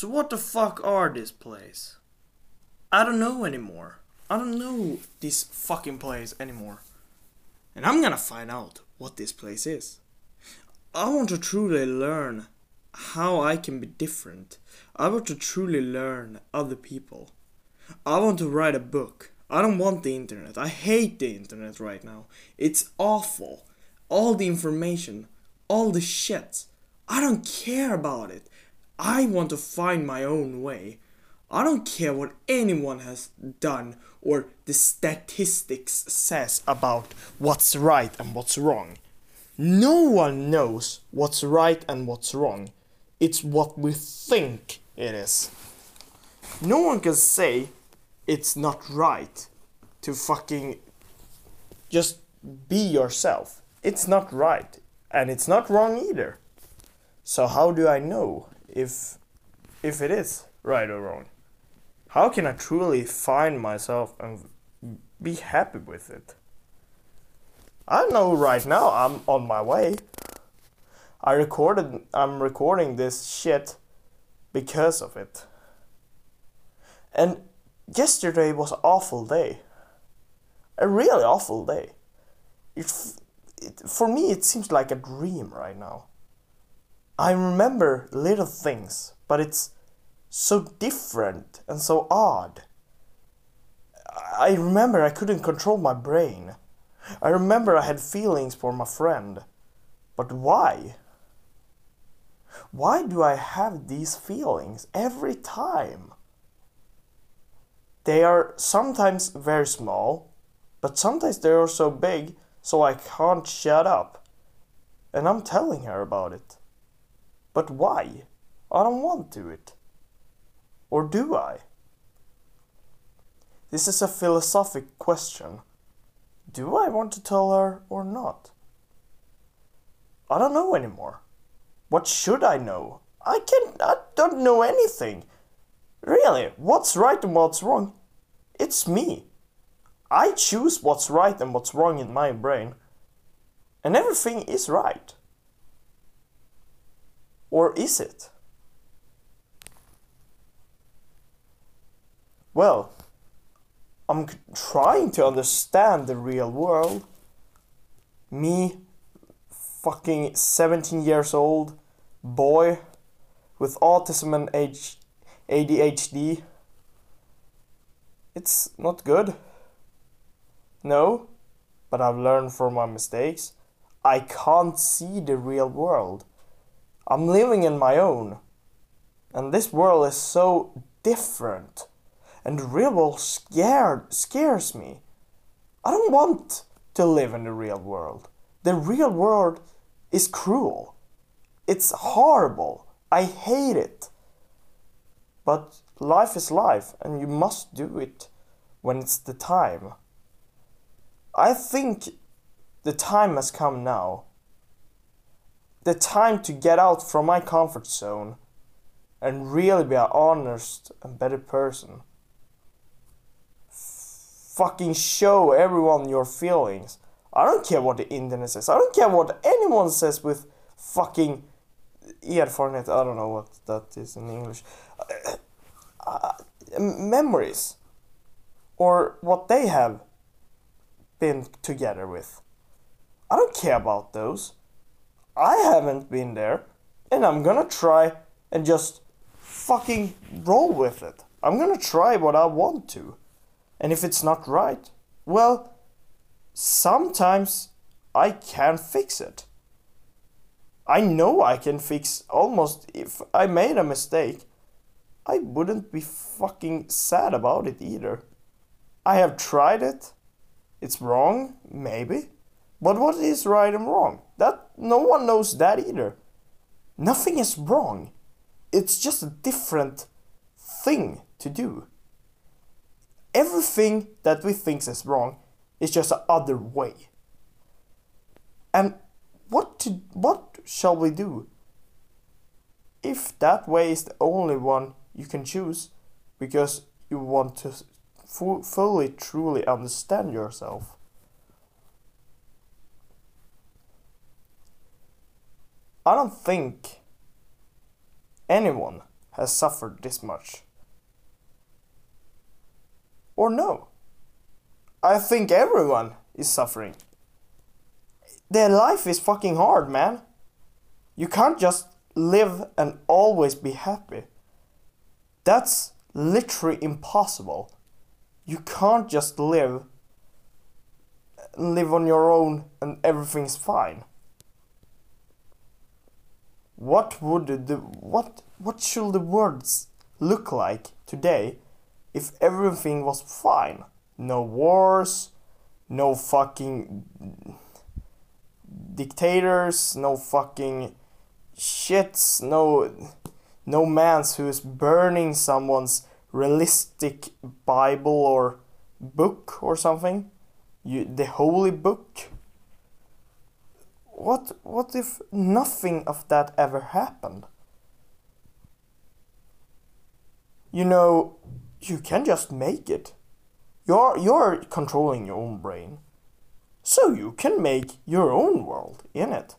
So what the fuck are this place? I don't know anymore. I don't know this fucking place anymore. And I'm gonna find out what this place is. I want to truly learn how I can be different. I want to truly learn other people. I want to write a book. I don't want the internet. I hate the internet right now. It's awful. All the information, all the shit. I don't care about it. I want to find my own way. I don't care what anyone has done or the statistics says about what's right and what's wrong. No one knows what's right and what's wrong. It's what we think it is. No one can say it's not right to fucking just be yourself. It's not right and it's not wrong either. So how do I know if if it is right or wrong? How can I truly find myself and be happy with it? I know right now I'm on my way. I recorded I'm recording this shit because of it. And yesterday was an awful day. A really awful day. It, it, for me, it seems like a dream right now. I remember little things, but it's so different and so odd. I remember I couldn't control my brain. I remember I had feelings for my friend. But why? Why do I have these feelings every time? They are sometimes very small, but sometimes they are so big so I can't shut up. And I'm telling her about it. But why? I don't want to it. Or do I? This is a philosophic question. Do I want to tell her or not? I don't know anymore. What should I know? I can't. I don't know anything. Really, what's right and what's wrong? It's me. I choose what's right and what's wrong in my brain. And everything is right. Or is it? Well, I'm trying to understand the real world. Me, fucking 17 years old, boy with autism and ADHD. It's not good. No, but I've learned from my mistakes. I can't see the real world. I'm living in my own. And this world is so different. And the real world scared scares me. I don't want to live in the real world. The real world is cruel. It's horrible. I hate it. But life is life, and you must do it when it's the time. I think the time has come now. The time to get out from my comfort zone and really be an honest and better person. fucking show everyone your feelings. I don't care what the internet says. I don't care what anyone says with fucking erfarenhet. I don't know what that is in English. Uh, uh, memories. Or what they have been together with. I don't care about those. I haven't been there, and I'm gonna try and just fucking roll with it. I'm gonna try what I want to. And if it's not right, well, sometimes I can fix it. I know I can fix almost if I made a mistake. I wouldn't be fucking sad about it either. I have tried it. It's wrong, maybe. But what is right and wrong? That no one knows that either. Nothing is wrong. It's just a different thing to do. Everything that we think is wrong is just another way. And what to what shall we do? If that way is the only one you can choose because you want to fu- fully truly understand yourself. I don't think anyone has suffered this much. Or no. I think everyone is suffering. Their life is fucking hard, man. You can't just live and always be happy. That's literally impossible. You can't just live live on your own and everything's fine. What would the what what should the words look like today if everything was fine? No wars, no fucking dictators, no fucking shits, no no man's who is burning someone's realistic Bible or book or something. You the holy book. What what if nothing of that ever happened? You know, you can just make it. You're you're controlling your own brain. So you can make your own world in it.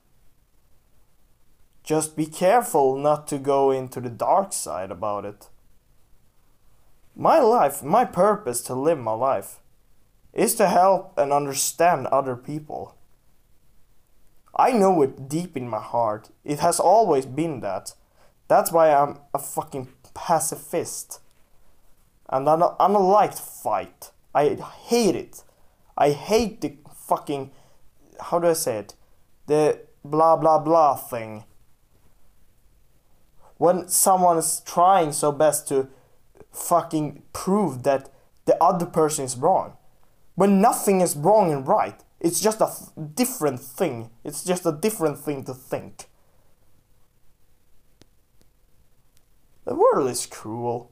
Just be careful not to go into the dark side about it. My life, my purpose to live my life, is to help and understand other people. I know it deep in my heart. It has always been that. That's why I'm a fucking pacifist. And I don't, I don't like to fight. I hate it. I hate the fucking how do I say it? The blah blah blah thing. When someone is trying so best to fucking prove that the other person is wrong. When nothing is wrong and right. It's just a different thing. It's just a different thing to think. The world is cruel.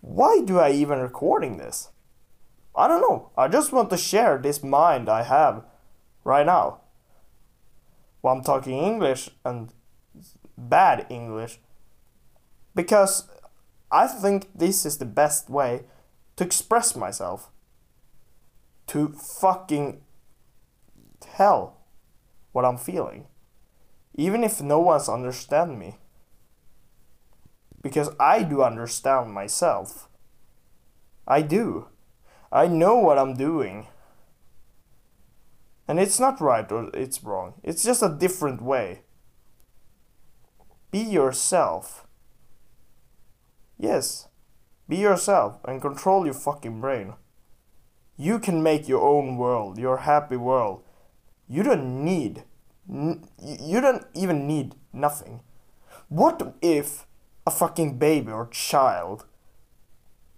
Why do I even recording this? I don't know. I just want to share this mind I have right now. While I'm talking English and bad English. Because I think this is the best way to express myself. To fucking tell what I'm feeling. Even if no one's understand me. Because I do understand myself. I do. I know what I'm doing. And it's not right or it's wrong. It's just a different way. Be yourself. Yes, be yourself and control your fucking brain. You can make your own world, your happy world. You don't need, you don't even need nothing. What if a fucking baby or child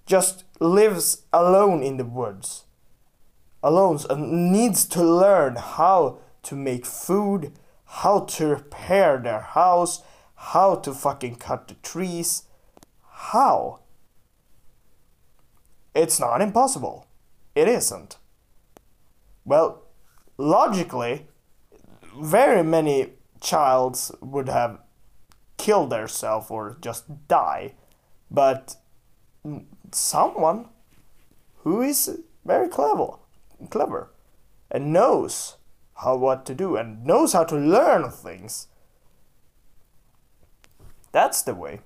just lives alone in the woods, alone, and needs to learn how to make food, how to repair their house, how to fucking cut the trees. How? It's not impossible. It isn't. Well, logically, very many childs would have killed themselves or just die, but someone who is very clever, clever, and knows how what to do and knows how to learn things. That's the way.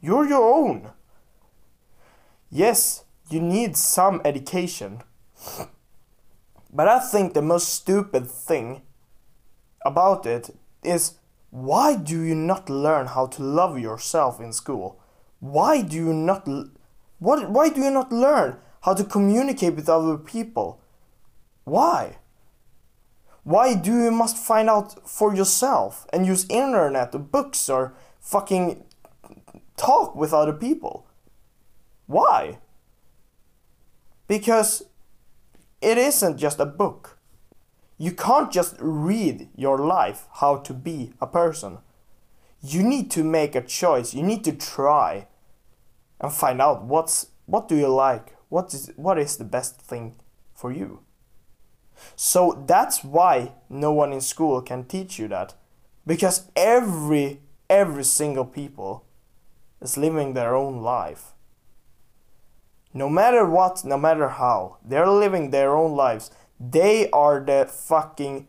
You're your own. Yes, you need some education. But I think the most stupid thing about it is why do you not learn how to love yourself in school? why do you not what why do you not learn how to communicate with other people why why do you must find out for yourself and use internet or books or fucking talk with other people why because it isn't just a book. You can't just read your life how to be a person. You need to make a choice. You need to try and find out what's what do you like? What is what is the best thing for you? So that's why no one in school can teach you that. Because every every single people is living their own life no matter what, no matter how, they're living their own lives. They are the fucking...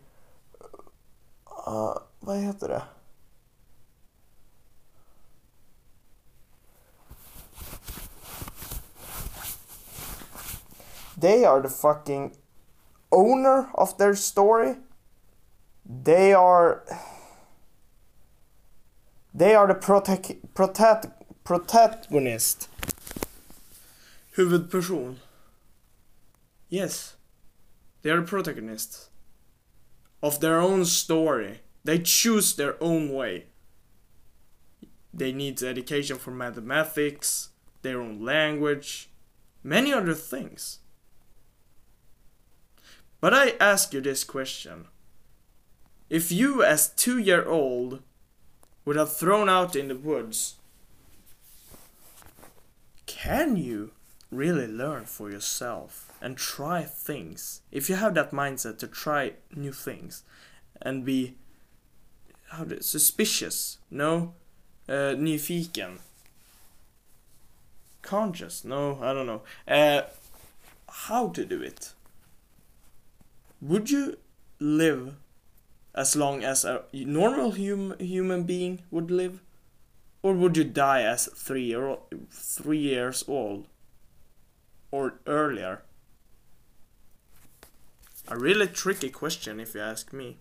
Uh, vad heter det? They are the fucking owner of their story. They are... They are the protect, protect, protagonist Huvudperson. Yes. They are protagonists of their own story. They choose their own way. They need education for mathematics, their own language, many other things. But I ask you this question. If you, as two year old, would have thrown out in the woods, can you really learn for yourself and try things? If you have that mindset to try new things and be how do, suspicious, no, uh, nyfiken, conscious, no, I don't know, uh, how to do it? Would you live as long as a normal hum- human being would live? Or would you die as three, year three years old? Or earlier? A really tricky question if you ask me.